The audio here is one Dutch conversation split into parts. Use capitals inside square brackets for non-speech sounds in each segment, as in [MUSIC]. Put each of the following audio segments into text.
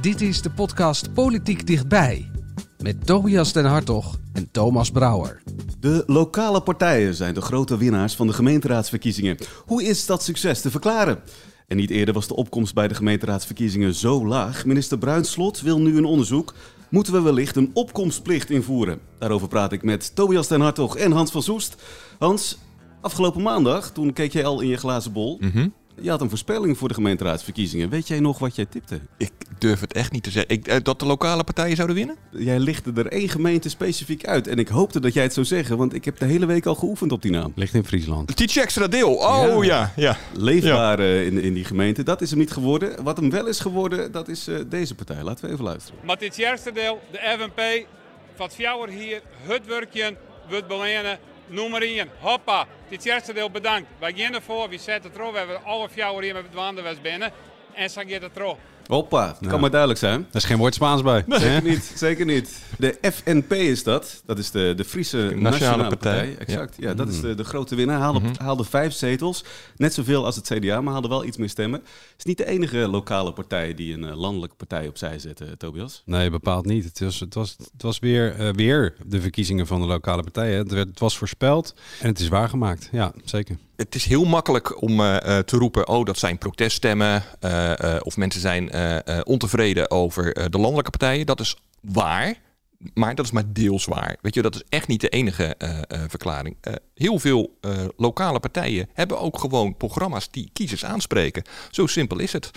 Dit is de podcast Politiek Dichtbij. Met Tobias den Hartog en Thomas Brouwer. De lokale partijen zijn de grote winnaars van de gemeenteraadsverkiezingen. Hoe is dat succes te verklaren? En niet eerder was de opkomst bij de gemeenteraadsverkiezingen zo laag. Minister Bruinslot wil nu een onderzoek. Moeten we wellicht een opkomstplicht invoeren? Daarover praat ik met Tobias den Hartog en Hans van Soest. Hans, afgelopen maandag, toen keek jij al in je glazen bol. Mhm. Je had een voorspelling voor de gemeenteraadsverkiezingen. Weet jij nog wat jij tipte? Ik durf het echt niet te zeggen. Ik, eh, dat de lokale partijen zouden winnen? Jij lichtte er één gemeente specifiek uit. En ik hoopte dat jij het zou zeggen, want ik heb de hele week al geoefend op die naam. Ligt in Friesland. Tietje extra deel. Oh ja, ja. Leefbaar eh, in, in die gemeente. Dat is hem niet geworden. Wat hem wel is geworden, dat is eh, deze partij. Laten we even luisteren. Maar eerste deel, de FNP, wat fjouwer hier, het werkje, wordt belenen, maar in. Hoppa, dit eerste deel bedankt. Wij gaan ervoor, we zetten het erop, we hebben alle fjouwer hier met het binnen. En zo gaat het erop. Hoppa, dat kan maar duidelijk zijn. Er is geen woord Spaans bij. Zeker niet, zeker niet. De FNP is dat. Dat is de, de Friese Nationale, Partij. Exact. Ja, dat is de, de grote winnaar. Haalde, haalde vijf zetels. Net zoveel als het CDA, maar haalde wel iets meer stemmen. Het is niet de enige lokale partij die een eh, landelijke partij opzij zette, Tobias. Nee, bepaald niet. Het was, het was, het was weer, eh, weer de verkiezingen van de lokale partijen. Het, werd- het was voorspeld en het is waargemaakt. Ja, zeker. Het is heel makkelijk om eh, eh, te roepen, oh dat zijn proteststemmen eh, of mensen zijn ontevreden over de landelijke partijen. Dat is waar, maar dat is maar deels waar. Weet je, dat is echt niet de enige verklaring. Heel veel lokale partijen hebben ook gewoon programma's die kiezers aanspreken. Zo simpel is het.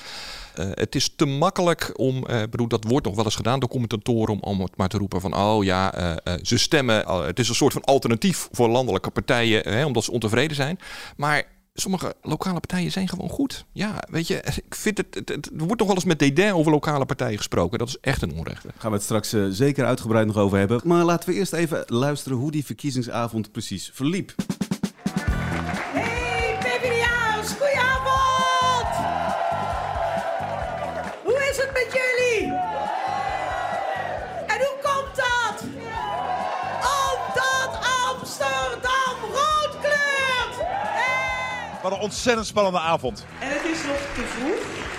Eh, het is te makkelijk om, eh, bedoel, dat wordt nog wel eens gedaan door commentatoren, om, om het maar te roepen van, oh ja, eh, ze stemmen, het is een soort van alternatief voor landelijke partijen, hè, omdat ze ontevreden zijn. Maar sommige lokale partijen zijn gewoon goed. Ja, weet je, [LAUGHS] ik vind het, er wordt nog wel eens met dédain over lokale partijen gesproken. Dat is echt een onrecht. Daar gaan we het straks zeker uitgebreid nog over hebben. Maar laten we eerst even luisteren hoe die verkiezingsavond precies verliep. Ontzettend spannende avond. En het is nog te vroeg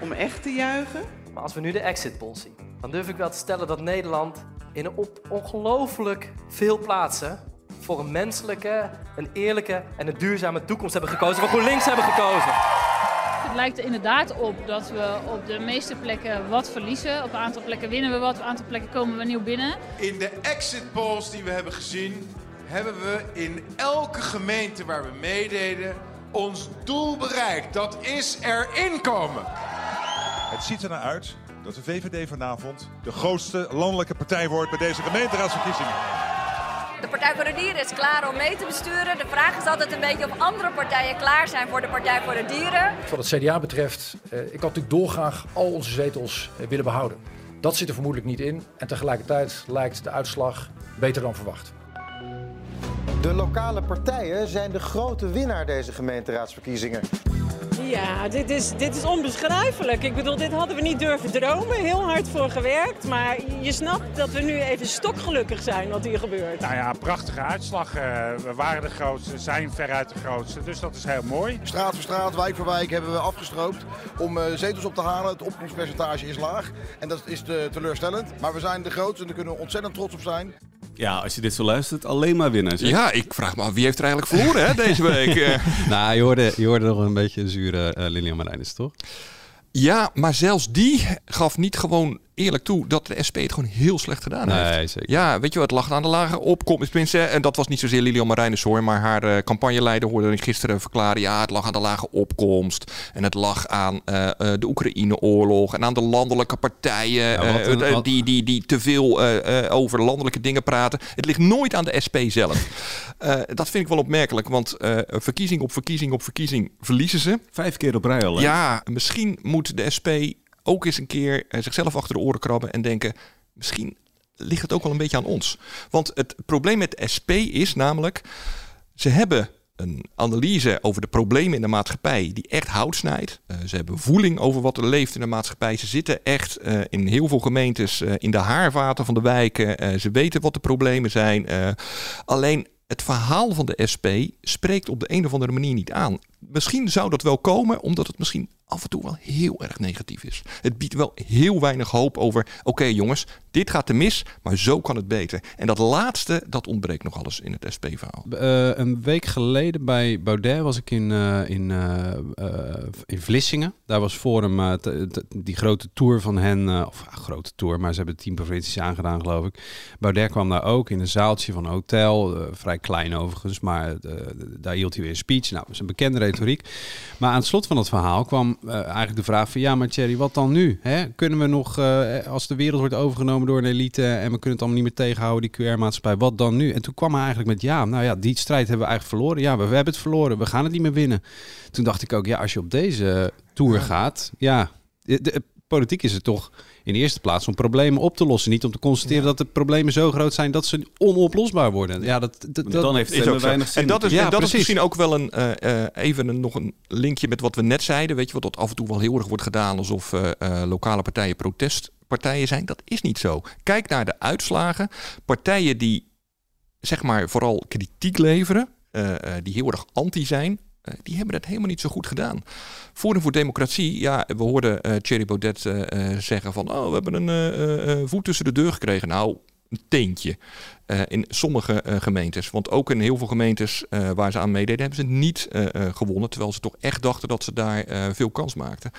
om echt te juichen. Maar als we nu de exit poll zien, dan durf ik wel te stellen dat Nederland in een op ongelooflijk veel plaatsen voor een menselijke, een eerlijke en een duurzame toekomst hebben gekozen. Voor GroenLinks hebben gekozen. Het lijkt er inderdaad op dat we op de meeste plekken wat verliezen. Op een aantal plekken winnen we wat, op een aantal plekken komen we nieuw binnen. In de exit polls die we hebben gezien, hebben we in elke gemeente waar we meededen ons doel bereikt. Dat is erin komen. Het ziet er naar uit dat de VVD vanavond de grootste landelijke partij wordt bij deze gemeenteraadsverkiezingen. De Partij voor de Dieren is klaar om mee te besturen. De vraag is altijd een beetje of andere partijen klaar zijn voor de Partij voor de Dieren. Wat het CDA betreft, eh, ik had natuurlijk dolgraag al onze zetels eh, willen behouden. Dat zit er vermoedelijk niet in en tegelijkertijd lijkt de uitslag beter dan verwacht. De lokale partijen zijn de grote winnaar deze gemeenteraadsverkiezingen. Ja, dit is, dit is onbeschrijfelijk. Ik bedoel, dit hadden we niet durven dromen. Heel hard voor gewerkt. Maar je snapt dat we nu even stokgelukkig zijn wat hier gebeurt. Nou ja, prachtige uitslag. Eh, we waren de grootste, zijn veruit de grootste. Dus dat is heel mooi. Straat voor straat, wijk voor wijk hebben we afgestroopt om eh, zetels op te halen. Het opkomstpercentage is laag en dat is te- teleurstellend. Maar we zijn de grootste en daar kunnen we ontzettend trots op zijn. Ja, als je dit zo luistert, alleen maar winnaars. hè? Ja, ik vraag me af, wie heeft er eigenlijk verloren hè, deze week? [LAUGHS] Eh, nou, je hoorde, je hoorde nog een beetje een zure uh, Lilian Marijnis, toch? Ja, maar zelfs die gaf niet gewoon eerlijk toe dat de SP het gewoon heel slecht gedaan Nee, heeft. zeker. Ja, weet je wat, het lag aan de lage opkomst. Tenminste, en dat was niet zozeer Lilian Marijnis hoor, maar haar eh, campagneleider hoorde ik gisteren verklaren, ja, het lag aan de lage opkomst en het lag aan eh, eh, de Oekraïne-oorlog en aan de landelijke partijen Ja, wat een- wat- die, die, die te veel eh, eh, over landelijke dingen praten. Het ligt nooit aan de SP zelf. [LAUGHS] Eh, dat vind ik wel opmerkelijk, want eh, verkiezing op verkiezing op verkiezing verliezen ze. Vijf keer op rij al. hè? Ja, misschien moet de SP ook eens een keer eh, zichzelf achter de oren krabben en denken, misschien ligt het ook wel een beetje aan ons. Want het probleem met de SP is namelijk, ze hebben een analyse over de problemen in de maatschappij die echt hout snijdt. Eh, ze hebben voeling over wat er leeft in de maatschappij. Ze zitten echt eh, in heel veel gemeentes in de haarvaten van de wijken. Ze weten wat de problemen zijn. Alleen het verhaal van de SP spreekt op de een of andere manier niet aan. Misschien zou dat wel komen, omdat het misschien af en toe wel heel erg negatief is. Het biedt wel heel weinig hoop over, oké jongens, dit gaat te mis, maar zo kan het beter. En dat laatste, dat ontbreekt nog alles in het SP-verhaal. Eh, een week geleden bij Baudet was ik in, eh, in, eh, in Vlissingen. Daar was Forum, die grote tour van hen, of ah, grote tour, maar ze hebben tien provincies aangedaan geloof ik. Baudet kwam daar ook in een zaaltje van een hotel, vrij klein overigens, maar daar hield hij weer een speech. Nou, een bekende retoriek. Maar aan het slot van het verhaal kwam eh, eigenlijk de vraag van, ja maar Thierry, wat dan nu? Hè? Kunnen we nog, eh, als de wereld wordt overgenomen door een elite en we kunnen het allemaal niet meer tegenhouden, die QR-maatschappij, wat dan nu? En toen kwam hij eigenlijk met, ja, nou ja, die strijd hebben we eigenlijk verloren. Ja, we, we hebben het verloren, we gaan het niet meer winnen. Toen dacht ik ook, ja, als je op deze tour gaat, ja, de, de- politiek is het toch in de eerste plaats om problemen op te lossen. Niet om te constateren dat de problemen zo groot zijn dat ze onoplosbaar worden. Ja, dat, dat, dat Dan heeft zo. weinig zin. En dat is, Ja, en dat is precies. misschien ook wel een, eh, eh, even een, nog een linkje met wat we net zeiden. Weet je, wat dat af en toe wel heel erg wordt gedaan alsof eh, eh, lokale partijen protestpartijen zijn. Dat is niet zo. Kijk naar de uitslagen. Partijen die zeg maar vooral kritiek leveren, eh, eh, die heel erg anti zijn. Eh, die hebben het helemaal niet zo goed gedaan. Forum voor Democratie, ja, we hoorden eh Thierry Baudet eh, zeggen van... oh, we hebben een voet tussen de deur gekregen. Nou, een teentje in sommige gemeentes. Want ook in heel veel gemeentes waar ze aan meededen, hebben ze niet gewonnen. Terwijl ze toch echt dachten dat ze daar veel kans maakten.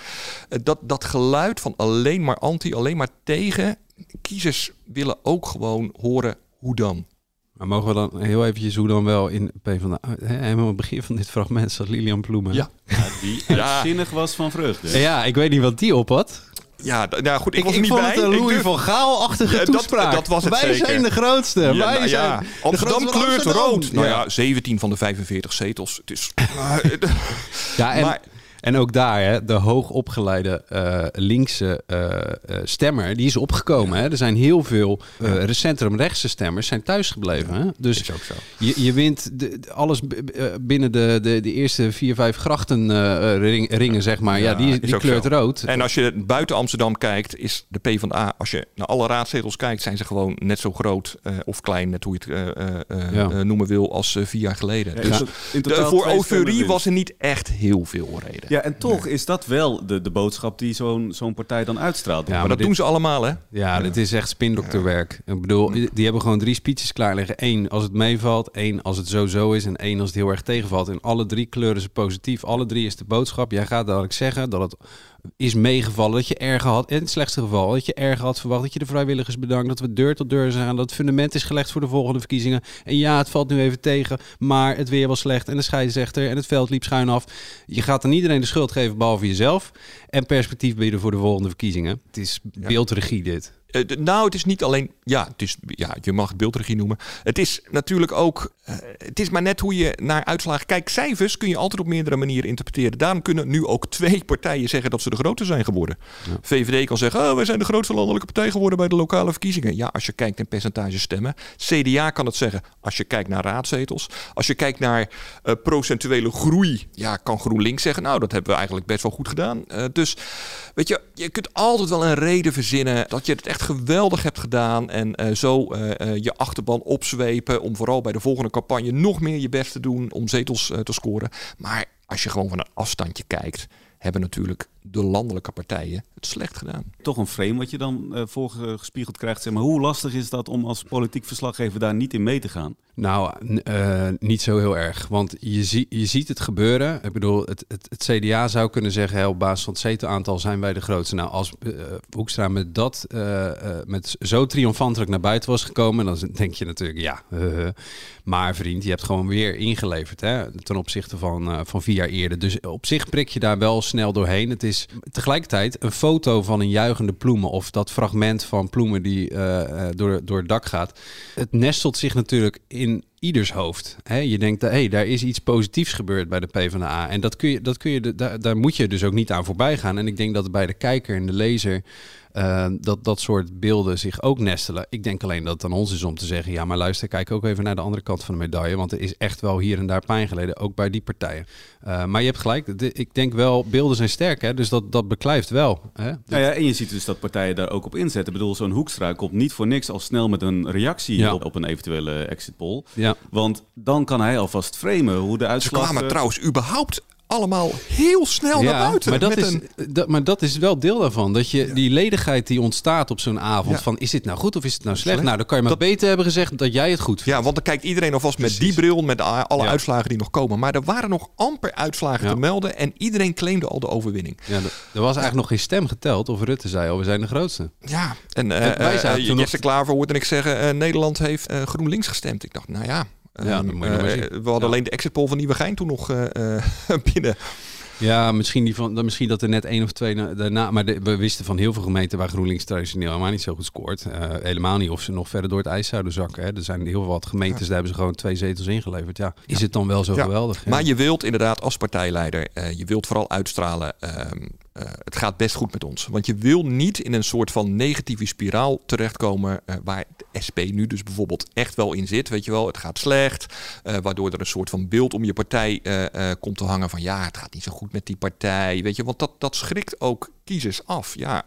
Dat, dat geluid van alleen maar anti, alleen maar tegen. Kiezers willen ook gewoon horen hoe dan. Maar mogen we dan heel eventjes hoe dan wel in PvdA... hè, Helemaal het begin van dit fragment zat Lilian Ploemen. Ja. die Ja. uitzinnig was van vreugde. Ja, ik weet niet wat die op had. Ja, d- nou goed, ik, Ik, was er ik niet vond bij. het een Ik Louis durf- van Gaal-achtige Ja, toespraak. Dat, was het Wij zeker. zijn de grootste. Ja, Wij nou zijn ja, de Amsterdam grootste van kleurt Amsterdam. rood. Nou Ja. ja, 17 van de 45 zetels. Het is... [LAUGHS] Ja, en, Maar- en ook daar, hè, de hoogopgeleide eh linkse eh, eh, stemmer, die is opgekomen. Hè. Er zijn heel veel eh recentrum-rechtse stemmers zijn thuisgebleven. Hè. Dus Is ook zo. Je, je wint de, alles binnen de, de, de eerste vier, vijf grachten eh, ring- ringen, zeg maar. Ja, die, die kleurt zo. rood. En als je buiten Amsterdam kijkt, is de PvdA, als je naar alle raadzetels kijkt, zijn ze gewoon net zo groot eh, of klein, net hoe je het eh, eh, Ja. eh, noemen wil, als eh, vier jaar geleden. Ja, dus voor euforie stemmen was er niet echt heel veel reden. Ja, en toch is dat wel de, de boodschap die zo'n zo'n partij dan uitstraalt. Ja, maar, dat dit- doen ze allemaal, hè? Ja, dit is echt spindokterwerk. Ik bedoel, die hebben gewoon drie speeches klaar liggen. Eén als het meevalt, één als het zo-zo is en één als het heel erg tegenvalt. En alle drie kleuren ze positief. Alle drie is de boodschap. Jij gaat dadelijk zeggen dat het is meegevallen, dat je erger had, in het slechtste geval, dat je erger had verwacht, dat je de vrijwilligers bedankt, dat we deur tot deur zijn, dat het fundament is gelegd voor de volgende verkiezingen. En ja, het valt nu even tegen, maar het weer was slecht en de scheidsrechter en het veld liep schuin af. Je gaat aan iedereen de schuld geven, behalve jezelf. En perspectief bieden voor de volgende verkiezingen. Het is beeldregie dit. Eh, nou, het is niet alleen. Ja, het is, ja, je mag het beeldregie noemen. Het is natuurlijk ook. eh, het is maar net hoe je naar uitslagen kijkt. Cijfers kun je altijd op meerdere manieren interpreteren. Daarom kunnen nu ook twee [LAUGHS] partijen zeggen dat ze de grootste zijn geworden. VVD kan zeggen: oh, wij zijn de grootste landelijke partij geworden bij de lokale verkiezingen. Ja, als je kijkt naar percentage stemmen. CDA kan het zeggen als je kijkt naar raadzetels. Als je kijkt naar eh, procentuele groei. Ja, kan GroenLinks zeggen: Nou, dat hebben we eigenlijk best wel goed gedaan. Dus weet je, je kunt altijd wel een reden verzinnen dat je het echt geweldig hebt gedaan. En eh, zo eh, eh, je achterban opzwepen. Om vooral bij de volgende campagne nog meer je best te doen om zetels te scoren. Maar als je gewoon van een afstandje kijkt, hebben natuurlijk de landelijke partijen het slecht gedaan. Toch een frame wat je dan eh voorgespiegeld krijgt. Zeg maar, hoe lastig is dat om als politiek verslaggever daar niet in mee te gaan? Nou, eh, niet zo heel erg. Want je, zie, je ziet het gebeuren. Ik bedoel, het, het, het CDA zou kunnen zeggen... Op basis van het zetelaantal zijn wij de grootste. Nou, als eh, Hoekstra met dat eh, eh, met zo triomfantelijk naar buiten was gekomen... dan denk je natuurlijk, ja... maar vriend, je hebt gewoon weer ingeleverd hè, ten opzichte van, eh, van vier jaar eerder. Dus op zich prik je daar wel snel doorheen. Het is tegelijkertijd een foto van een juichende ploemen... of dat fragment van ploemen die eh, eh, door, door het dak gaat. Het nestelt zich natuurlijk in ieders hoofd. Hè? Je denkt, hé, hey, daar is iets positiefs gebeurd bij de PvdA. En dat kun je, dat kun je, daar, daar moet je dus ook niet aan voorbij gaan. En ik denk dat bij de kijker en de lezer eh, dat dat soort beelden zich ook nestelen. Ik denk alleen dat het aan ons is om te zeggen, ja, maar luister, kijk ook even naar de andere kant van de medaille. Want er is echt wel hier en daar pijn geleden, ook bij die partijen. Eh, maar je hebt gelijk, de- ik denk wel, beelden zijn sterk, hè? dus dat, dat beklijft wel. Hè? Nou ja, en je ziet dus dat partijen daar ook op inzetten. Ik bedoel, zo'n Hoekstra komt niet voor niks al snel met een reactie Ja. op, op een eventuele exit poll. Ja. Want dan kan hij alvast framen hoe de Ze uitslag... kwamen eh, trouwens überhaupt allemaal heel snel naar buiten. Maar dat, is, een, dat, maar dat is wel deel daarvan. Dat je die ledigheid die ontstaat op zo'n avond. Ja. Van is dit nou goed of is het nou slecht? Nou, dan kan je maar beter hebben gezegd dat jij het goed vindt. ja, want dan kijkt iedereen alvast met die bril, met alle uitslagen die nog komen. Maar er waren nog amper uitslagen te melden en iedereen claimde al de overwinning. Ja, er- was eigenlijk nog geen stem geteld of Rutte zei al, we zijn de grootste. Ja, en En wij zaten eh, toen nog- Jesse Klaver hoorde ik zeggen, eh, Nederland heeft eh, GroenLinks gestemd. Ik dacht, nou ja, Ja, ehm, eh, zien. we hadden alleen de exit poll van Nieuwegein toen nog eh, eh, [LAUGHS] binnen. Ja, misschien, die van, misschien dat er net één of twee na- daarna. Maar de- we wisten van heel veel gemeenten waar GroenLinks traditioneel helemaal niet zo goed scoort. Helemaal niet of ze nog verder door het ijs zouden zakken. Hè. Er zijn heel wat gemeentes, daar hebben ze gewoon twee zetels ingeleverd. Ja, is het dan wel zo Ja, geweldig? Ja. Maar je wilt inderdaad als partijleider, je wilt vooral uitstralen, ehm, eh, het gaat best goed met ons. Want je wil niet in een soort van negatieve spiraal terechtkomen eh, waar de SP nu dus bijvoorbeeld echt wel in zit. Weet je wel, het gaat slecht, eh, waardoor er een soort van beeld om je partij komt te hangen van ja, het gaat niet zo goed met die partij. Weet je, want dat, dat schrikt ook kiezers af. Ja,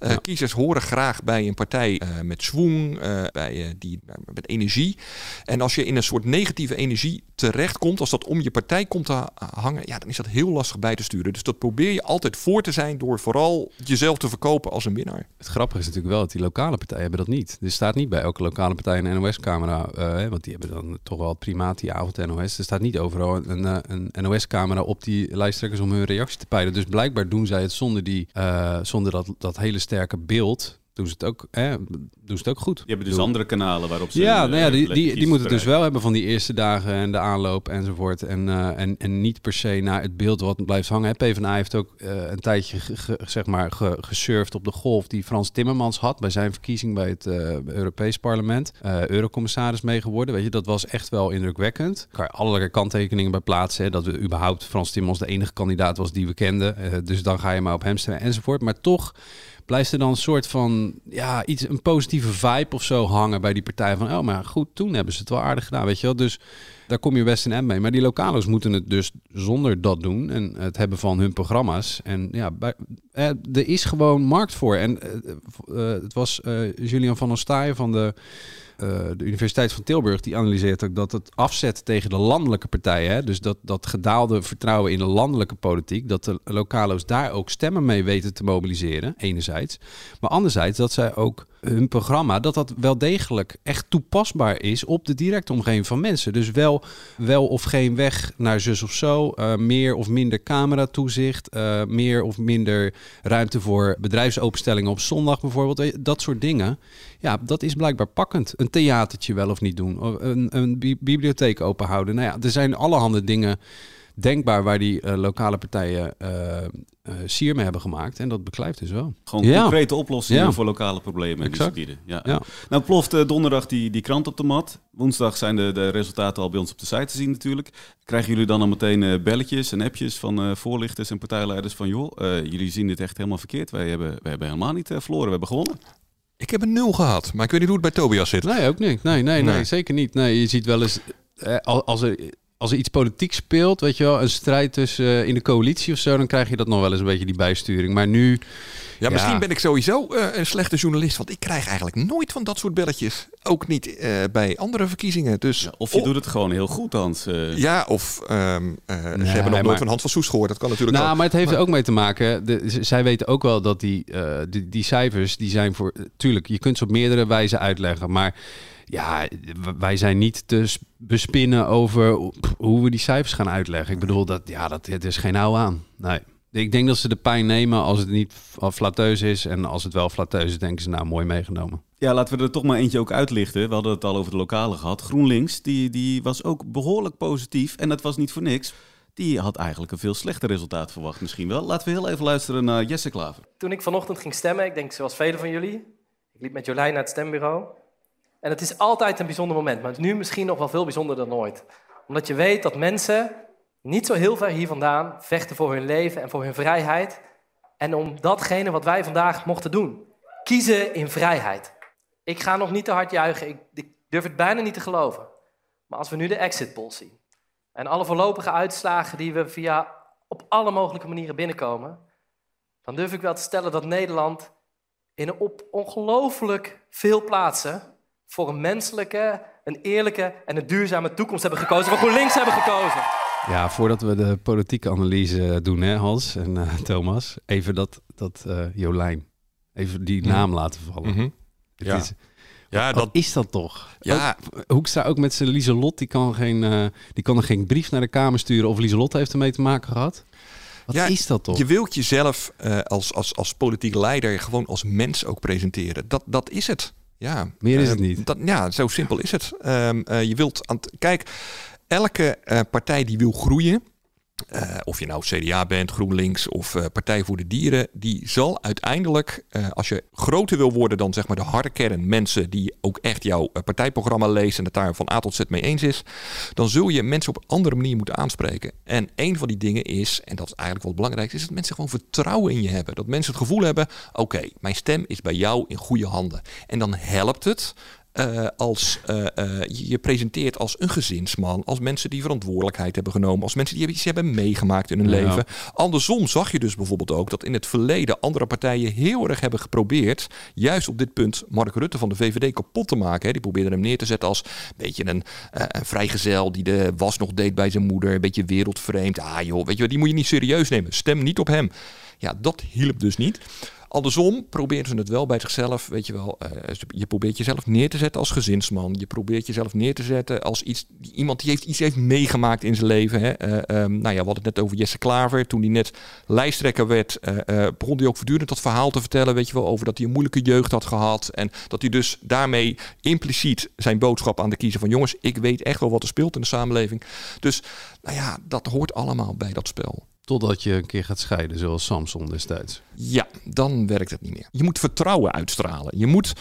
Eh, kiezers horen graag bij een partij eh, met zwoeng, eh, bij, die, met energie. En als je in een soort negatieve energie terechtkomt, als dat om je partij komt te ha- hangen, ja, dan is dat heel lastig bij te sturen. Dus dat probeer je altijd voor te zijn door vooral jezelf te verkopen als een winnaar. Het grappige is natuurlijk wel dat die lokale partijen hebben dat niet. Er staat niet bij elke lokale partij een NOS-camera. want die hebben dan toch wel het primaat die avond NOS. Er staat niet overal een, een NOS-camera op die lijsttrekkers om hun reactie te peilen. Dus blijkbaar doen zij het zonder, die, eh, zonder dat, dat hele sterke beeld. Doen ze het ook, hè, doen ze het ook goed. Je hebt dus andere kanalen waarop ze... Ja, eh, nou ja, die, die, kiezers die moeten het dus wel hebben van die eerste dagen en de aanloop enzovoort. En, eh, en, en niet per se naar het beeld wat blijft hangen. PvdA heeft ook eh, een tijdje zeg maar, ge- gesurfd op de golf die Frans Timmermans had bij zijn verkiezing bij het eh, Europees Parlement. Eh, Eurocommissaris mee geworden. Weet je, dat was echt wel indrukwekkend. Daar kan allerlei kanttekeningen bij plaatsen. Hè, dat we überhaupt Frans Timmermans de enige kandidaat was die we kenden. Eh, dus dan ga je maar op hem stemmen enzovoort. Maar toch blijft er dan een soort van ja, iets, een positieve vibe of zo hangen bij die partij. Van oh, maar goed, toen hebben ze het wel aardig gedaan, weet je wel. Dus daar kom je best een end mee. Maar die lokalo's moeten het dus zonder dat doen en het hebben van hun programma's. En ja, bij, eh, er is gewoon markt voor. En eh, eh, het was Julian van Ostaaien van de de Universiteit van Tilburg die analyseert ook dat het afzet tegen de landelijke partijen, dus dat, dat gedaalde vertrouwen in de landelijke politiek, dat de lokalo's daar ook stemmen mee weten te mobiliseren, enerzijds. Maar anderzijds dat zij ook hun programma, dat dat wel degelijk echt toepasbaar is op de directe omgeving van mensen. Dus wel, wel of geen weg naar zus of zo, eh, meer of minder cameratoezicht, eh, meer of minder ruimte voor bedrijfsopenstellingen op zondag bijvoorbeeld, je, dat soort dingen. Ja, dat is blijkbaar pakkend. Een theatertje wel of niet doen, een, een bi- bibliotheek open houden. Nou ja, er zijn allerhande dingen denkbaar waar die eh, lokale partijen eh, sier mee hebben gemaakt. En dat beklijft dus wel. Gewoon Ja. concrete oplossingen Ja. voor lokale problemen die ze Exact. bieden. Ja. Ja. Nou ploft eh, donderdag die, die krant op de mat. Woensdag zijn de, de resultaten al bij ons op de site te zien natuurlijk. Krijgen jullie dan al meteen eh, belletjes en appjes van eh, voorlichters en partijleiders van... joh, eh, jullie zien dit echt helemaal verkeerd. Wij hebben, wij hebben helemaal niet eh, verloren, we hebben gewonnen. Ik heb een nul gehad, maar ik weet niet hoe het bij Tobias zit. Nee, ook niet. Nee, nee, nee, Nee. zeker niet. Nee, je ziet wel eens, eh, al- als er, als er iets politiek speelt, weet je wel, een strijd tussen eh, in de coalitie of zo, dan krijg je dat nog wel eens een beetje die bijsturing. Maar nu... Ja, misschien ben ik sowieso eh, een slechte journalist, want ik krijg eigenlijk nooit van dat soort belletjes. Ook niet eh, bij andere verkiezingen. Dus, Of je doet het gewoon heel goed, Hans. eh. Ja, of ehm, eh, ze Nee, hebben nog nooit maar- van Hans van Soes gehoord. Dat kan natuurlijk Nou, ook. maar het heeft er ook mee te maken. De, zij weten ook wel dat die, eh, die, die cijfers, die zijn voor. Tuurlijk, je kunt ze op meerdere wijzen uitleggen. Maar ja, wij zijn niet te bespinnen over hoe- we die cijfers gaan uitleggen. Ik bedoel, dat, ja, dat het is geen hou aan. Nee. Ik denk dat ze de pijn nemen als het niet flatteus is. En als het wel flatteus is, denken ze, nou, mooi meegenomen. Ja, laten we er toch maar eentje ook uitlichten. We hadden het al over de lokale gehad. GroenLinks, die, die was ook behoorlijk positief. En dat was niet voor niks. Die had eigenlijk een veel slechter resultaat verwacht misschien wel. Laten we heel even luisteren naar Jesse Klaver. Toen ik vanochtend ging stemmen, ik denk zoals velen van jullie, ik liep met Jolijn naar het stembureau. En het is altijd een bijzonder moment, maar nu misschien nog wel veel bijzonderder dan ooit. Omdat je weet dat mensen niet zo heel ver hier vandaan vechten voor hun leven en voor hun vrijheid. En om datgene wat wij vandaag mochten doen. Kiezen in vrijheid. Ik ga nog niet te hard juichen, ik, ik durf het bijna niet te geloven. Maar als we nu de exit poll zien en alle voorlopige uitslagen die we via op alle mogelijke manieren binnenkomen, dan durf ik wel te stellen dat Nederland in op ongelooflijk veel plaatsen voor een menselijke, een eerlijke en een duurzame toekomst hebben gekozen, waar GroenLinks hebben gekozen. Ja, voordat we de politieke analyse doen, hè, Hans en uh, Thomas, even dat, dat uh, Jolijn, even die naam laten vallen. Mm -hmm. ja. Is, ja, wat dat is dat toch? Ja. Ook, Hoekstra ook met zijn Lieselot, die kan, geen, uh, die kan er geen brief naar de Kamer sturen of Lieselot heeft ermee te maken gehad. Wat ja, is dat toch? Je wilt jezelf uh, als, als, als politiek leider gewoon als mens ook presenteren. Dat, dat is het. Ja, Meer is het niet. Dat, ja, zo simpel is het. Um, uh, je wilt aan kijk, elke uh, partij die wil groeien, uh, of je nou CDA bent, GroenLinks of uh, Partij voor de Dieren, die zal uiteindelijk, uh, als je groter wil worden dan zeg maar de harde kern mensen die ook echt jouw partijprogramma lezen en het daar van A tot Z mee eens is, dan zul je mensen op een andere manier moeten aanspreken. En een van die dingen is, en dat is eigenlijk wel het belangrijkste, is dat mensen gewoon vertrouwen in je hebben. Dat mensen het gevoel hebben, oké, mijn stem is bij jou in goede handen. En dan helpt het uh, als uh, uh, je presenteert als een gezinsman, als mensen die verantwoordelijkheid hebben genomen, als mensen die iets hebben meegemaakt in hun Ja. leven. Andersom zag je dus bijvoorbeeld ook dat in het verleden andere partijen heel erg hebben geprobeerd, juist op dit punt Mark Rutte van de VVD kapot te maken. Hè. Die probeerden hem neer te zetten als een beetje een, een vrijgezel die de was nog deed bij zijn moeder, een beetje wereldvreemd. Ah joh, weet je, wel, die moet je niet serieus nemen. Stem niet op hem. Ja, dat hielp dus niet. Andersom proberen ze het wel bij zichzelf, weet je wel. Uh, je probeert jezelf neer te zetten als gezinsman. Je probeert jezelf neer te zetten als iets, iemand die heeft, iets heeft meegemaakt in zijn leven. Hè. Uh, nou ja, we hadden het net over Jesse Klaver. Toen hij net lijsttrekker werd, uh, begon hij ook voortdurend dat verhaal te vertellen, weet je wel, over dat hij een moeilijke jeugd had gehad. En dat hij dus daarmee impliciet zijn boodschap aan de kiezer van jongens, ik weet echt wel wat er speelt in de samenleving. Dus nou ja, dat hoort allemaal bij dat spel. Totdat je een keer gaat scheiden, zoals Samson destijds. Ja, dan werkt het niet meer. Je moet vertrouwen uitstralen. Je moet,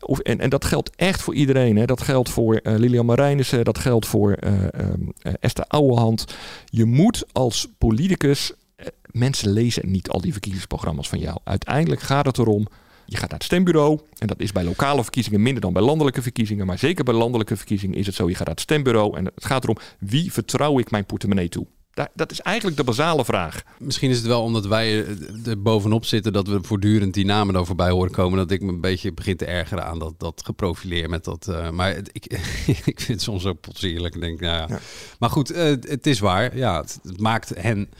of, en, en dat geldt echt voor iedereen. Hè. Dat geldt voor uh, Lilian Marijnissen, dat geldt voor uh, um, uh, Esther Ouwehand. Je moet als politicus, mensen lezen niet al die verkiezingsprogramma's van jou. Uiteindelijk gaat het erom, je gaat naar het stembureau. En dat is bij lokale verkiezingen minder dan bij landelijke verkiezingen. Maar zeker bij landelijke verkiezingen is het zo. Je gaat naar het stembureau en het gaat erom, wie vertrouw ik mijn portemonnee toe? Dat is eigenlijk de basale vraag. Misschien is het wel omdat wij er bovenop zitten dat we voortdurend die namen er voorbij horen komen. Dat ik me een beetje begin te ergeren aan dat, dat geprofileer met dat. Uh, maar het, ik, [LAUGHS] ik vind het soms ook potsierlijk. Denk, nou ja. ja. Maar goed, uh, het is waar. Ja, het, het maakt hen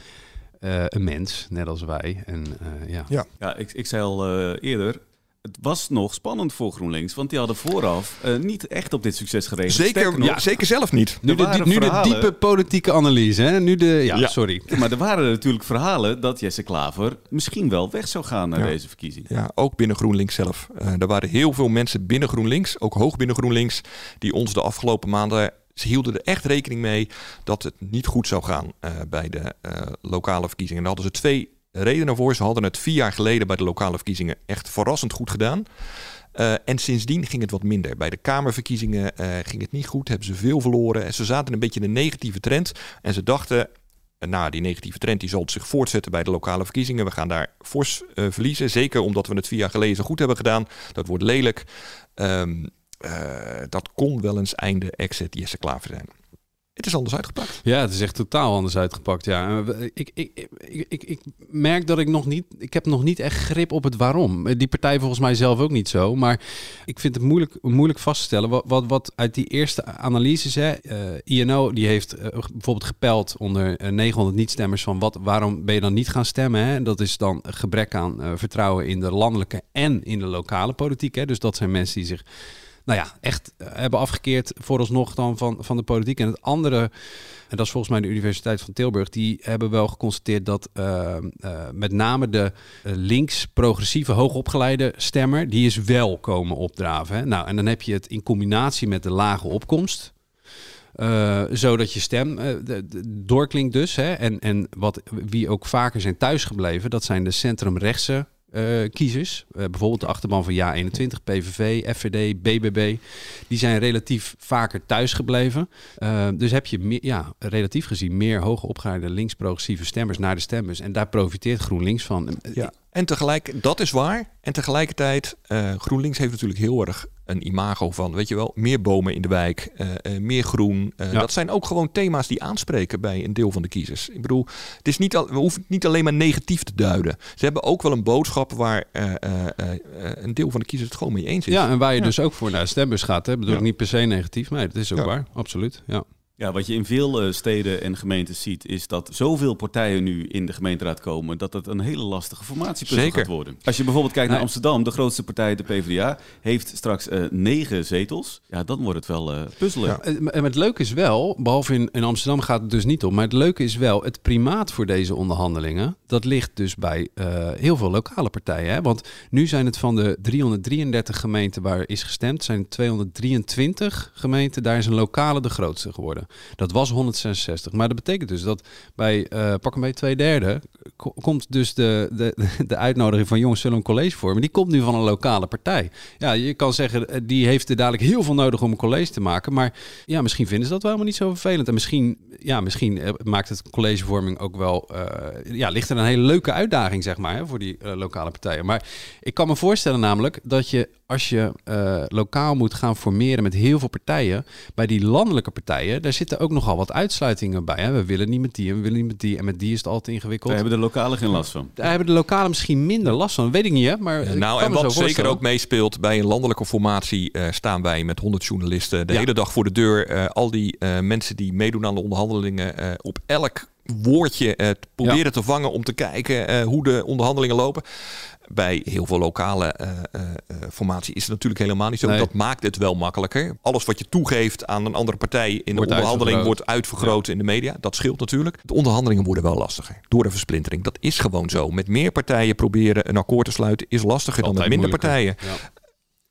uh, een mens, net als wij. En, ja. ja. ja, ik, ik zei al eerder. Het was nog spannend voor GroenLinks, want die hadden vooraf uh, niet echt op dit succes gerekend. Zeker, nog, ja, zeker zelf niet. Nu, de, die, nu de, diepe politieke analyse, hè? Nu de, ja, ja, sorry. Maar er waren natuurlijk verhalen dat Jesse Klaver misschien wel weg zou gaan naar ja. deze verkiezing. Ja, ook binnen GroenLinks zelf. Uh, er waren heel veel mensen binnen GroenLinks, ook hoog binnen GroenLinks, die ons de afgelopen maanden ze hielden er echt rekening mee dat het niet goed zou gaan uh, bij de lokale verkiezingen. En daar hadden ze twee redenen voor. Ze hadden het vier jaar geleden bij de lokale verkiezingen echt verrassend goed gedaan. Uh, en sindsdien ging het wat minder. Bij de Kamerverkiezingen uh, ging het niet goed, hebben ze veel verloren. En ze zaten een beetje in een negatieve trend. En ze dachten, nou, die negatieve trend die zal zich voortzetten bij de lokale verkiezingen. We gaan daar fors verliezen. Zeker omdat we het vier jaar geleden zo goed hebben gedaan. Dat wordt lelijk. Um, dat kon wel eens einde exit Jesse Klaver zijn. Het is anders uitgepakt. Ja, het is echt totaal anders uitgepakt. Ja, ik, ik, ik, ik, ik merk dat ik nog niet, ik heb nog niet echt grip op het waarom. Die partij volgens mij zelf ook niet zo. Maar ik vind het moeilijk, moeilijk vast te stellen. Wat, wat, wat uit die eerste analyses, hè, uh, INO die heeft uh, bijvoorbeeld gepeld onder uh, 900 niet-stemmers van wat, waarom ben je dan niet gaan stemmen? Hè? Dat is dan gebrek aan vertrouwen in de landelijke en in de lokale politiek. Hè? Dus dat zijn mensen die zich nou ja, echt hebben afgekeerd vooralsnog dan van, van de politiek. En het andere, en dat is volgens mij de Universiteit van Tilburg, die hebben wel geconstateerd dat uh, uh, met name de links-progressieve hoogopgeleide stemmer, die is wel komen opdraven. Hè? Nou, en dan heb je het in combinatie met de lage opkomst. Zodat je stem doorklinkt dus. Hè? En, en wat, wie ook vaker zijn thuisgebleven, dat zijn de centrumrechtse eh, kiezers. Eh, bijvoorbeeld de achterban van Ja21, PVV, FVD, BBB. Die zijn relatief vaker thuisgebleven. Uh, dus heb je meer, ja, relatief gezien meer hoge opgeleide links-progressieve stemmers naar de stembus. En daar profiteert GroenLinks van. Ja. En tegelijk, dat is waar. En tegelijkertijd, uh, GroenLinks heeft natuurlijk heel erg een imago van, weet je wel, meer bomen in de wijk, uh, uh, meer groen. Ja. Dat zijn ook gewoon thema's die aanspreken bij een deel van de kiezers. Ik bedoel, het is niet al, we hoeven het niet alleen maar negatief te duiden. Ze hebben ook wel een boodschap waar een deel van de kiezers het gewoon mee eens is. Ja, en waar je ja. dus ook voor naar de stembus gaat. Hè? bedoel ik niet per se negatief, maar dat is ook waar. Absoluut, ja. Ja, wat je in veel uh, steden en gemeentes ziet, is dat zoveel partijen nu in de gemeenteraad komen, dat het een hele lastige formatiepuzzel gaat worden. Als je bijvoorbeeld kijkt naar Amsterdam, de grootste partij, de PvdA, heeft straks uh, negen zetels. Ja, dan wordt het wel uh, puzzelen. Ja, en het leuke is wel, behalve in, in Amsterdam gaat het dus niet om, maar het leuke is wel, het primaat voor deze onderhandelingen, dat ligt dus bij heel veel lokale partijen. Hè? Want nu zijn het van de 333 gemeenten waar is gestemd, zijn 223 gemeenten, daar is een lokale de grootste geworden. Dat was 166. Maar dat betekent dus dat bij uh, pak een beetje twee derde komt dus de, de, [LAUGHS] de uitnodiging van jongens zullen een college vormen. Die komt nu van een lokale partij. Ja, je kan zeggen, die heeft er dadelijk heel veel nodig om een college te maken. Maar ja, misschien vinden ze dat wel helemaal niet zo vervelend. En misschien, ja, misschien maakt het collegevorming ook wel, ja, ligt er een hele leuke uitdaging, zeg maar, hè, voor die lokale partijen. Maar ik kan me voorstellen namelijk dat je als je uh, lokaal moet gaan formeren met heel veel partijen, bij die landelijke partijen, daar zitten ook nogal wat uitsluitingen bij. Hè? We willen niet met die en we willen niet met die en met die is het altijd ingewikkeld. Daar hebben de lokalen geen last van. Daar hebben de lokalen misschien minder last van, weet ik niet hè. Maar ja, nou, en wat zeker ook meespeelt, bij een landelijke formatie uh, staan wij met 100 journalisten de ja. hele dag voor de deur. Uh, al die mensen die meedoen aan de onderhandelingen op elk woordje uh, proberen ja. te vangen om te kijken uh, hoe de onderhandelingen lopen. Bij heel veel lokale uh, formatie is het natuurlijk helemaal niet zo. Nee. Dat maakt het wel makkelijker. Alles wat je toegeeft aan een andere partij in wordt de onderhandeling uitvergroot. wordt uitvergroot ja. in de media. Dat scheelt natuurlijk. De onderhandelingen worden wel lastiger door de versplintering. Dat is gewoon zo. Met meer partijen proberen een akkoord te sluiten is lastiger dan met minder partijen. Ja.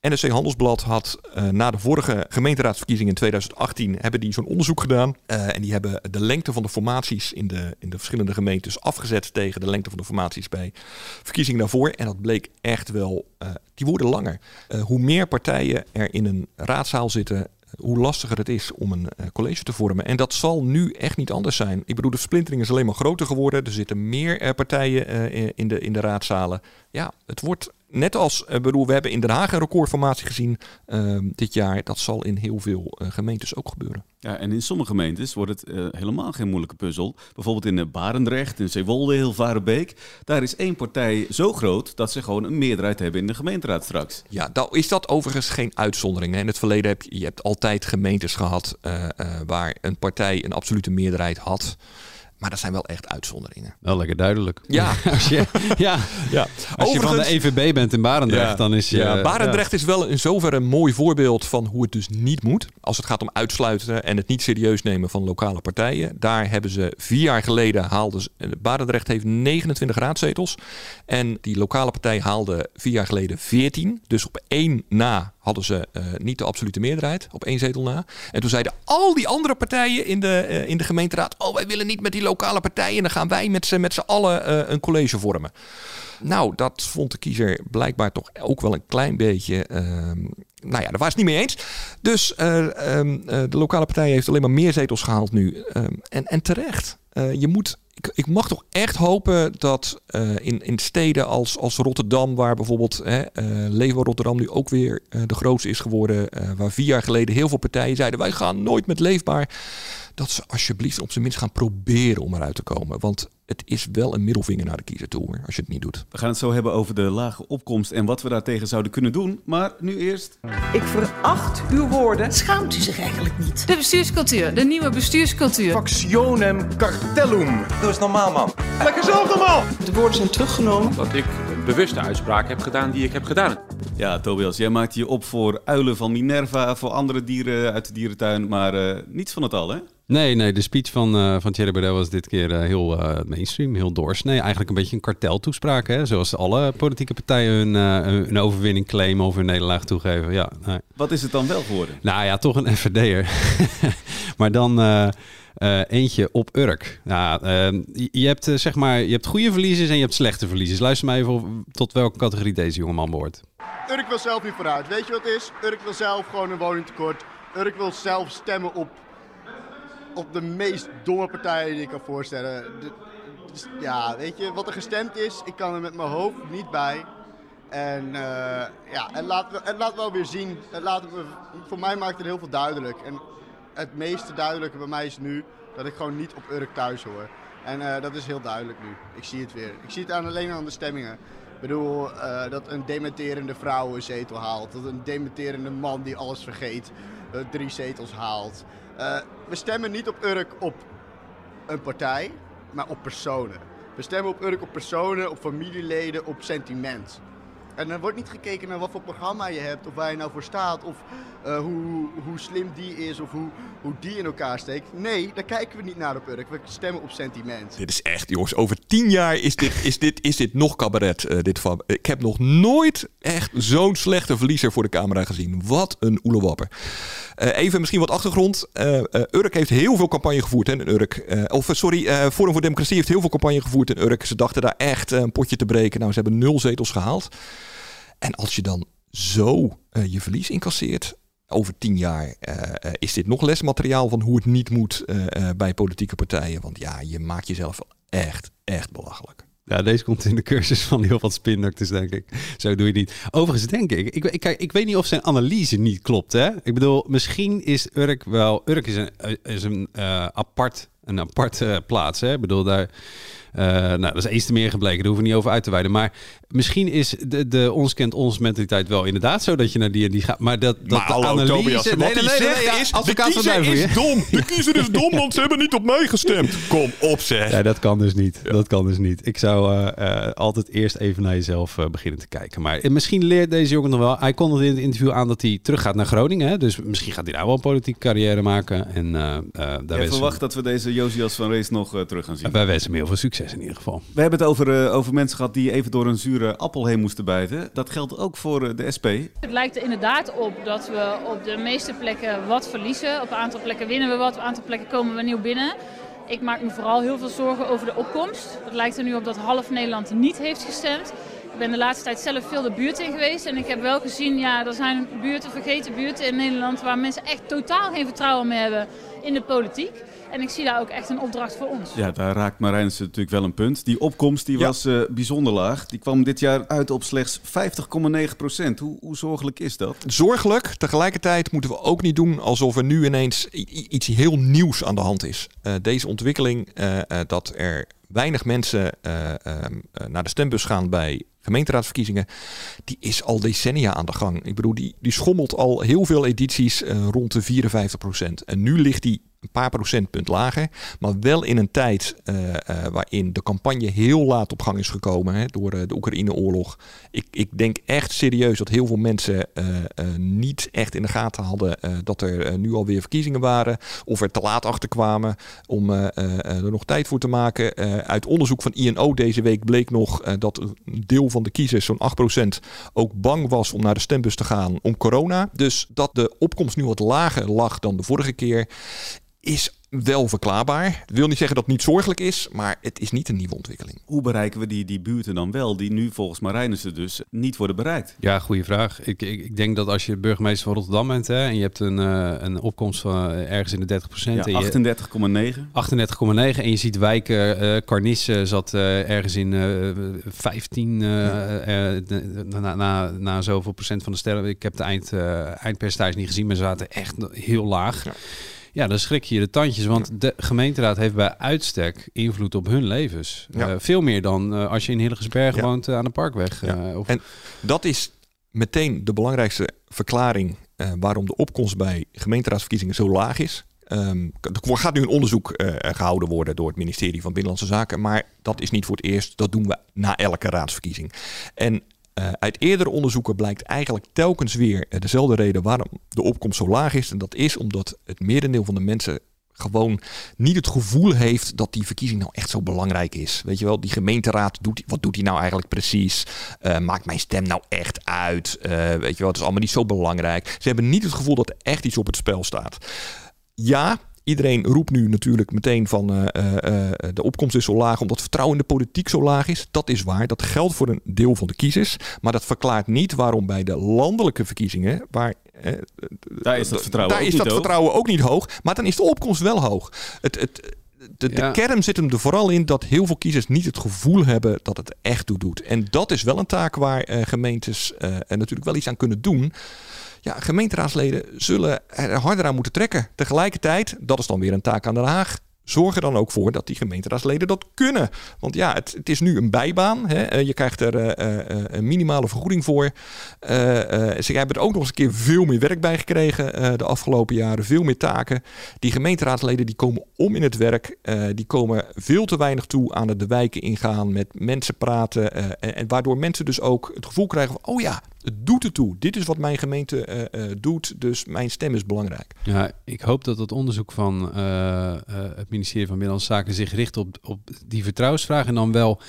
NRC Handelsblad had uh, na de vorige gemeenteraadsverkiezingen in 2018 hebben die zo'n onderzoek gedaan. Uh, en die hebben de lengte van de formaties in de, in de verschillende gemeentes afgezet tegen de lengte van de formaties bij verkiezingen daarvoor. En dat bleek echt wel, uh, die worden langer. hoe meer partijen er in een raadzaal zitten, hoe lastiger het is om een college te vormen. En dat zal nu echt niet anders zijn. Ik bedoel, de splintering is alleen maar groter geworden. Er zitten meer partijen in, de, in de raadzalen. Ja, het wordt net als, bedoel, we hebben in Den Haag een recordformatie gezien dit jaar. Dat zal in heel veel gemeentes ook gebeuren. Ja, en in sommige gemeentes wordt het uh, helemaal geen moeilijke puzzel. Bijvoorbeeld in Barendrecht, in Zeewolde, Hilvarenbeek. Daar is één partij zo groot dat ze gewoon een meerderheid hebben in de gemeenteraad straks. Ja, nou is dat overigens geen uitzondering. Hè? In het verleden heb je, je hebt altijd gemeentes gehad waar een partij een absolute meerderheid had. Maar dat zijn wel echt uitzonderingen. Wel lekker duidelijk. Ja. [LAUGHS] Als je, ja. ja. Als je van de EVB bent in Barendrecht, ja. dan is je... Ja, Barendrecht ja. is wel in zoverre een mooi voorbeeld van hoe het dus niet moet. Als het gaat om uitsluiten en het niet serieus nemen van lokale partijen. Daar hebben ze vier jaar geleden haalden ze, Barendrecht heeft 29 raadzetels. En die lokale partij haalde vier jaar geleden 14. Dus op één na hadden ze uh, niet de absolute meerderheid, op één zetel na. En toen zeiden al die andere partijen in de, uh, in de gemeenteraad... oh, wij willen niet met die lokale partijen... dan gaan wij met z'n met allen uh, een college vormen. Nou, dat vond de kiezer blijkbaar toch ook wel een klein beetje... nou ja, daar was het niet mee eens. Dus um, de lokale partij heeft alleen maar meer zetels gehaald nu. Um, en, en terecht. je moet ik, ik, mag toch echt hopen dat uh, in, in steden als, als Rotterdam, waar bijvoorbeeld uh, Leefbaar Rotterdam nu ook weer uh, de grootste is geworden, waar vier jaar geleden heel veel partijen zeiden wij gaan nooit met Leefbaar, dat ze alsjeblieft op zijn minst gaan proberen om eruit te komen. Want het is wel een middelvinger naar de kiezer toe hoor, als je het niet doet. We gaan het zo hebben over de lage opkomst en wat we daartegen zouden kunnen doen. Maar nu eerst... Ik veracht uw woorden. Schaamt u zich eigenlijk niet? De bestuurscultuur, de nieuwe bestuurscultuur. Factionem cartellum. Doe eens normaal man. Lekker zelf normaal. De woorden zijn teruggenomen. Dat ik een bewuste uitspraak heb gedaan die ik heb gedaan. Ja, Tobias, jij maakt je op voor uilen van Minerva, voor andere dieren uit de dierentuin, maar uh, niets van het al hè? Nee, nee, de speech van, uh, van Thierry Baudet was dit keer uh, heel uh, mainstream, heel doorsnee. Eigenlijk een beetje een karteltoespraak, hè? zoals alle politieke partijen hun, hun overwinning claimen of hun nederlaag toegeven. Ja, nee. Wat is het dan wel geworden? Nou ja, toch een [LAUGHS] FVD'er. [LAUGHS] maar dan eentje op Urk. Nou, je, hebt, zeg maar, je hebt goede verliezers en je hebt slechte verliezers. Luister maar even tot welke categorie deze jongeman behoort. Urk wil zelf niet vooruit. Weet je wat het is? Urk wil zelf gewoon een woningtekort. Urk wil zelf stemmen op op de meest domme partijen die ik kan voorstellen. De, dus, ja, weet je, wat er gestemd is, ik kan er met mijn hoofd niet bij. En uh, ja, het laat, het laat wel weer zien. Laat, voor mij maakt het heel veel duidelijk. En het meeste duidelijke bij mij is nu dat ik gewoon niet op Urk thuis hoor. En uh, dat is heel duidelijk nu. Ik zie het weer. Ik zie het aan, alleen aan de stemmingen. Ik bedoel, uh, dat een dementerende vrouw een zetel haalt. Dat een dementerende man die alles vergeet drie zetels haalt. Uh, we stemmen niet op Urk op een partij, maar op personen. We stemmen op Urk op personen, op familieleden, op sentiment. En er wordt niet gekeken naar wat voor programma je hebt, of waar je nou voor staat, of uh, hoe, hoe slim die is, of hoe, hoe die in elkaar steekt. Nee, daar kijken we niet naar op Urk. We stemmen op sentiment. Dit is echt, jongens, over tien jaar is dit, is dit, is dit nog cabaret. Uh, dit van. Ik heb nog nooit echt zo'n slechte verliezer voor de camera gezien. Wat een oelewapper. Uh, even misschien wat achtergrond. Urk heeft heel veel campagne gevoerd in Urk. of sorry, Forum voor Democratie heeft heel veel campagne gevoerd in Urk. Ze dachten daar echt een potje te breken. Nou, ze hebben nul zetels gehaald. En als je dan zo je verlies incasseert, over tien jaar is dit nog lesmateriaal van hoe het niet moet bij politieke partijen. Want ja, je maakt jezelf echt, echt belachelijk. Ja, deze komt in de cursus van heel wat spindoctors, denk ik. Zo doe je niet. Overigens denk ik, ik, ik, ik weet niet of zijn analyse niet klopt. Hè? Ik bedoel, misschien is Urk wel... Urk is een, is een apart, een aparte plaats. Hè? Ik bedoel, daar nou, dat is eens te meer gebleken, daar hoeven we niet over uit te wijden. Maar misschien is de, de ons kent ons mentaliteit wel inderdaad zo dat je naar die en die gaat. Maar dat, dat maar de hallo, analyse... Tobias, wat nee, nee, nee, nee, nee, is, de kiezer is dom. De kiezer is dom, [LAUGHS] want ze hebben niet op mij gestemd. Kom op zeg. Ja, dat kan dus niet. Ja. Dat kan dus niet. Ik zou uh, uh, altijd eerst even naar jezelf beginnen te kijken. Maar misschien leert deze jongen nog wel. Hij kondigde in het interview aan dat hij terug gaat naar Groningen. Hè? Dus misschien gaat hij daar wel een politieke carrière maken. En, daar Ik verwacht dat we deze Josias van Rees nog terug gaan zien. Wij wensen hem heel veel succes in ieder geval. We hebben het over, uh, over mensen gehad die even door een zure appel heen moesten bijten. Dat geldt ook voor uh, de SP. Het lijkt er inderdaad op dat we op de meeste plekken wat verliezen. Op een aantal plekken winnen we wat, op een aantal plekken komen we nieuw binnen. Ik maak me vooral heel veel zorgen over de opkomst. Het lijkt er nu op dat half Nederland niet heeft gestemd. Ik ben de laatste tijd zelf veel de buurt in geweest. En ik heb wel gezien, ja, er zijn buurten, vergeten buurten in Nederland... waar mensen echt totaal geen vertrouwen meer hebben in de politiek. En ik zie daar ook echt een opdracht voor ons. Ja, daar raakt Marijnse natuurlijk wel een punt. Die opkomst die ja. was uh, bijzonder laag. Die kwam dit jaar uit op slechts 50,9 procent. Hoe, hoe zorgelijk is dat? Zorgelijk. Tegelijkertijd moeten we ook niet doen alsof er nu ineens iets heel nieuws aan de hand is. Uh, deze ontwikkeling uh, dat er weinig mensen naar de stembus gaan bij gemeenteraadsverkiezingen, die is al decennia aan de gang. Ik bedoel, die, die schommelt al heel veel edities uh, rond de 54 procent. En nu ligt die een paar procentpunt lager. Maar wel in een tijd uh, uh, waarin de campagne heel laat op gang is gekomen hè, door de Oekraïne-oorlog. Ik, ik denk echt serieus dat heel veel mensen niet echt in de gaten hadden dat er nu alweer verkiezingen waren. Of er te laat achter kwamen om er nog tijd voor te maken. uit onderzoek van INO deze week bleek nog dat een deel van de kiezers, zo'n 8%, ook bang was om naar de stembus te gaan om corona. Dus dat de opkomst nu wat lager lag dan de vorige keer is wel verklaarbaar. Het wil niet zeggen dat het niet zorgelijk is, maar het is niet een nieuwe ontwikkeling. Hoe bereiken we die, die buurten dan wel, die nu volgens Marijnissen dus niet worden bereikt? Ja, goede vraag. Ik, ik, ik, denk dat als je burgemeester van Rotterdam bent hè, en je hebt een, uh, een opkomst van uh, ergens in de 30 procent. Ja, 38,9. 38,9 en je ziet wijken, uh, Carnisse zat ergens in 15 na, na, na zoveel procent van de stellen. Ik heb de eind, eindpercentage niet gezien, maar ze zaten echt heel laag. Ja. Ja, dan schrik je de tandjes. Want de gemeenteraad heeft bij uitstek invloed op hun levens. Ja. Uh, veel meer dan uh, als je in Hillegersberg ja. woont uh, aan de Parkweg. Of... En dat is meteen de belangrijkste verklaring waarom de opkomst bij gemeenteraadsverkiezingen zo laag is. Um, er gaat nu een onderzoek gehouden worden door het ministerie van Binnenlandse Zaken. Maar dat is niet voor het eerst. Dat doen we na elke raadsverkiezing. En uh, uit eerdere onderzoeken blijkt eigenlijk telkens weer dezelfde reden waarom de opkomst zo laag is. En dat is omdat het merendeel van de mensen gewoon niet het gevoel heeft dat die verkiezing nou echt zo belangrijk is. Weet je wel, die gemeenteraad, doet, wat doet hij nou eigenlijk precies? Uh, maakt mijn stem nou echt uit? Weet je wel, het is allemaal niet zo belangrijk. Ze hebben niet het gevoel dat er echt iets op het spel staat. Ja, Iedereen roept nu natuurlijk meteen van uh, uh, de opkomst is zo laag omdat vertrouwen in de politiek zo laag is. Dat is waar. Dat geldt voor een deel van de kiezers. Maar dat verklaart niet waarom bij de landelijke verkiezingen, waar daar is dat vertrouwen, daar ook, is niet dat hoog. vertrouwen ook niet hoog. Maar dan is de opkomst wel hoog. Het, het, de, kern zit hem er vooral in dat heel veel kiezers niet het gevoel hebben dat het echt toe doet. En dat is wel een taak waar eh, gemeentes eh, er natuurlijk wel iets aan kunnen doen. Ja, gemeenteraadsleden zullen er harder aan moeten trekken. Tegelijkertijd, dat is dan weer een taak aan Den Haag. Zorg er dan ook voor dat die gemeenteraadsleden dat kunnen. Want ja, het, het is nu een bijbaan. Hè. Eh, Je krijgt er eh, eh, een minimale vergoeding voor. Eh, ze hebben er ook nog eens een keer veel meer werk bij gekregen de afgelopen jaren. Veel meer taken. Die gemeenteraadsleden die komen om in het werk. Die komen veel te weinig toe aan het de wijken ingaan. Met mensen praten. en, en waardoor mensen dus ook het gevoel krijgen van... Oh ja, het doet ertoe. Dit is wat mijn gemeente eh, eh, doet. Dus mijn stem is belangrijk. Ja, ik hoop dat het onderzoek van eh, het ministerie van Binnenlandse Zaken zich richt op, op die vertrouwensvraag. En dan wel,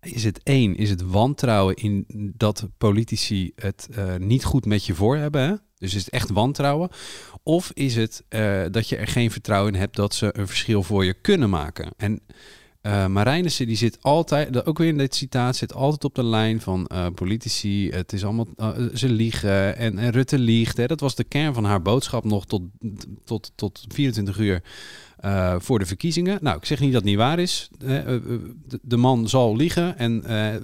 is het één, is het wantrouwen in dat politici het niet goed met je voor hebben? Hè? Dus is het echt wantrouwen? Of is het dat je er geen vertrouwen in hebt dat ze een verschil voor je kunnen maken? En eh Marijnissen die zit altijd, ook weer in dit citaat, zit altijd op de lijn van eh, politici. Het is allemaal, eh, ze liegen en, en Rutte liegt. Hè. Dat was de kern van haar boodschap nog tot, tot, tot 24 uur eh, voor de verkiezingen. Nou, ik zeg niet dat het niet waar is. Eh, eh, de, man zal liegen. En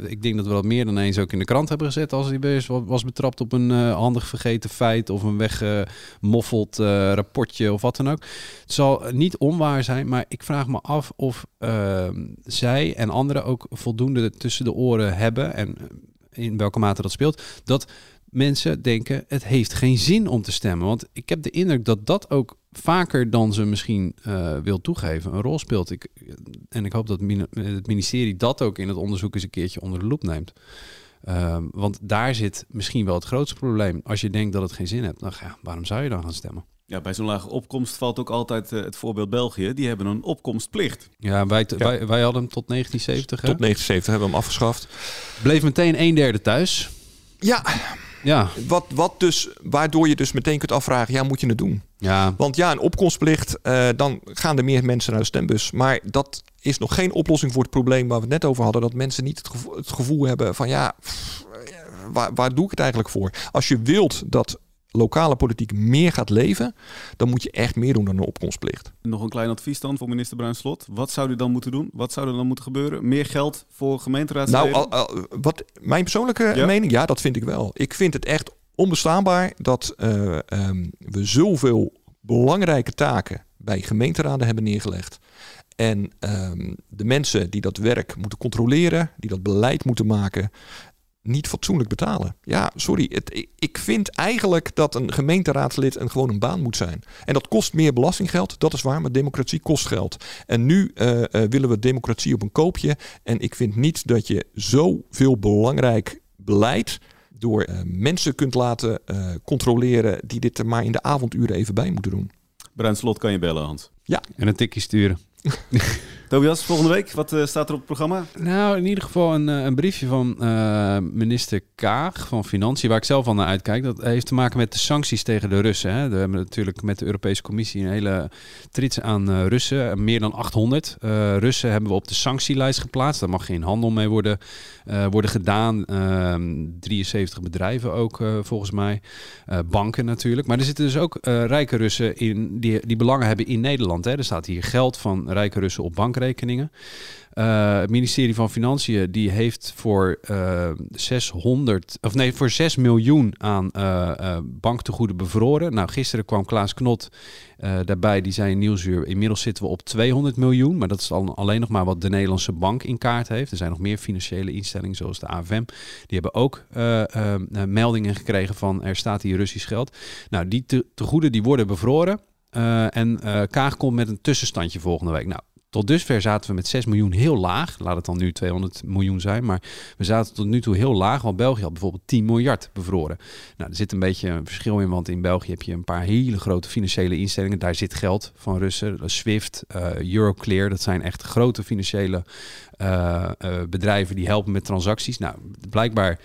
ik denk dat we dat meer dan eens ook in de krant hebben gezet als hij was, was betrapt op een handig vergeten feit of een weggemoffeld rapportje of wat dan ook. Het zal niet onwaar zijn, maar ik vraag me af of eh, zij en anderen ook voldoende tussen de oren hebben en in welke mate dat speelt, dat mensen denken het heeft geen zin om te stemmen. Want ik heb de indruk dat dat ook vaker dan ze misschien eh, wil toegeven een rol speelt. Ik, en ik hoop dat het ministerie dat ook in het onderzoek eens een keertje onder de loep neemt. Ehm, want daar zit misschien wel het grootste probleem. Als je denkt dat het geen zin hebt, dan ja, waarom zou je dan gaan stemmen? Ja, bij zo'n lage opkomst valt ook altijd eh, het voorbeeld België. Die hebben een opkomstplicht. Ja, wij, Wij, wij hadden hem tot 1970. hè? Tot 1970 hebben we hem afgeschaft. Bleef meteen een derde thuis. Ja. Ja. Wat, wat dus, waardoor je dus meteen kunt afvragen, ja, moet je het doen? Ja. Want ja, een opkomstplicht, eh, dan gaan er meer mensen naar de stembus. Maar dat is nog geen oplossing voor het probleem waar we het net over hadden. Dat mensen niet het gevoel, het gevoel hebben van ja, pff, waar, waar doe ik het eigenlijk voor? Als je wilt dat lokale politiek meer gaat leven, dan moet je echt meer doen dan een opkomstplicht. Nog een klein advies dan voor minister Bruinslot. Wat zou u dan moeten doen? Wat zou er dan moeten gebeuren? Meer geld voor gemeenteraadsleden? Nou, al, al- wat mijn persoonlijke Ja? mening, ja, dat vind ik wel. Ik vind het echt onbestaanbaar dat eh, ehm, we zoveel belangrijke taken bij gemeenteraden hebben neergelegd. En ehm, de mensen die dat werk moeten controleren, die dat beleid moeten maken, niet fatsoenlijk betalen. Ja, sorry. Het, ik- vind eigenlijk dat een gemeenteraadslid een, gewoon een baan moet zijn. En dat kost meer belastinggeld, dat is waar, maar democratie kost geld. En nu eh, eh, willen we democratie op een koopje. En ik vind niet dat je zoveel belangrijk beleid door eh, mensen kunt laten eh, controleren die dit er maar in de avonduren even bij moeten doen. Bruinslot kan je bellen, Hans. Ja. En een tikje sturen. [LAUGHS] Tobias, volgende week, wat eh, staat er op het programma? Nou, in ieder geval een, eh, een briefje van eh, minister Kaag van Financiën, waar ik zelf al naar uitkijk. Dat heeft te maken met de sancties tegen de Russen. Hè. We hebben natuurlijk met de Europese Commissie een hele trits aan Russen. Meer dan 800 eh, Russen hebben we op de sanctielijst geplaatst. Daar mag geen handel mee worden, worden gedaan. Ehm, 73 bedrijven ook, volgens mij. Banken natuurlijk. Maar er zitten dus ook rijke Russen in die, die belangen hebben in Nederland. Hè. Er staat hier geld van rijke Russen op bankrekeningen. Eh, het ministerie van Financiën die heeft voor eh 600 of nee voor 6 miljoen aan eh eh, banktegoeden bevroren. Nou, gisteren kwam Klaas Knot eh, daarbij. Die zei in Nieuwsuur: inmiddels zitten we op 200 miljoen, maar dat is al alleen nog maar wat de Nederlandse bank in kaart heeft. Er zijn nog meer financiële instellingen zoals de AFM. Die hebben ook eh, eh, eh, meldingen gekregen van er staat hier Russisch geld. Nou, die te- tegoeden die worden bevroren. Eh, en eh, Kaag komt met een tussenstandje volgende week. Nou, Tot dusver zaten we met 6 miljoen heel laag. Laat het dan nu 200 miljoen zijn. Maar we zaten tot nu toe heel laag. Want België had bijvoorbeeld 10 miljard bevroren. Nou, er zit een beetje een verschil in. Want in België heb je een paar hele grote financiële instellingen. Daar zit geld van Russen. Swift, uh, Euroclear. Dat zijn echt grote financiële uh, uh, bedrijven die helpen met transacties. Nou, blijkbaar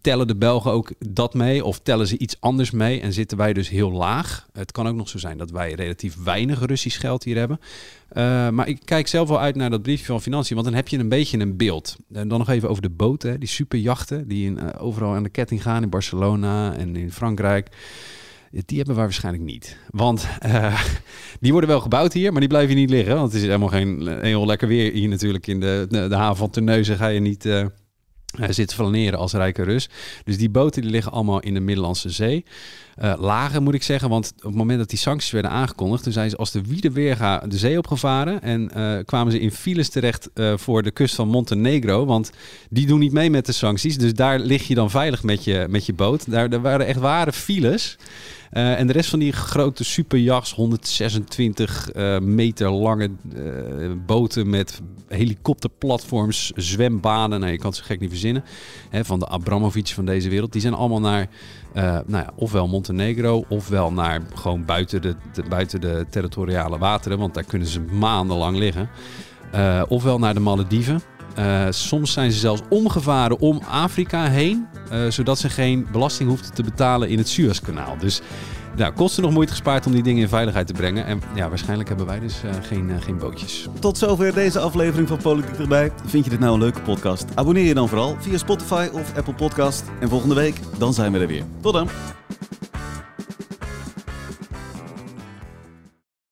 tellen de Belgen ook dat mee of tellen ze iets anders mee en zitten wij dus heel laag. Het kan ook nog zo zijn dat wij relatief weinig Russisch geld hier hebben. Uh, maar ik kijk zelf wel uit naar dat briefje van Financiën, want dan heb je een beetje een beeld. En dan nog even over de boten, die superjachten die in, uh, overal aan de ketting gaan in Barcelona en in Frankrijk. Die hebben wij waarschijnlijk niet. Want uh, [LAUGHS] die worden wel gebouwd hier, maar die blijven hier niet liggen. Want het is helemaal geen heel lekker weer hier natuurlijk in de, de, de haven van Terneuzen. Ga je niet uh, zitten flaneren als rijke Rus. Dus die boten die liggen allemaal in de Middellandse Zee. Uh, lager moet ik zeggen, want op het moment dat die sancties werden aangekondigd, toen zijn ze als de wiede weerga de zee opgevaren en uh, kwamen ze in files terecht voor de kust van Montenegro, want die doen niet mee met de sancties, dus daar lig je dan veilig met je, met je boot. Daar, daar waren echt ware files. Uh, en de rest van die grote superjachts, 126 uh, meter lange uh, boten met helikopterplatforms, zwembanen, nou, je kan zo gek niet verzinnen, hè, van de Abramovic van deze wereld, die zijn allemaal naar nou ja, ofwel Montenegro ofwel naar gewoon buiten de, de, buiten de territoriale wateren, want daar kunnen ze maandenlang liggen. ofwel naar de Malediven. Uh, soms zijn ze zelfs omgevaren om Afrika heen, uh, zodat ze geen belasting hoefden te betalen in het Suezkanaal. Dus nou, kosten nog moeite gespaard om die dingen in veiligheid te brengen. En ja, waarschijnlijk hebben wij dus uh, geen, geen bootjes. Tot zover deze aflevering van Politiek erbij. Vind je dit nou een leuke podcast? Abonneer je dan vooral via Spotify of Apple Podcast. En volgende week, dan zijn we er weer. Tot dan!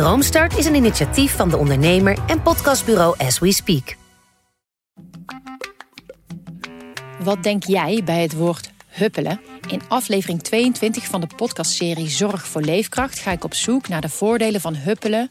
Droomstart is een initiatief van de ondernemer en podcastbureau As We Speak. Wat denk jij bij het woord huppelen? In aflevering 22 van de podcastserie Zorg voor Leefkracht ga ik op zoek naar de voordelen van huppelen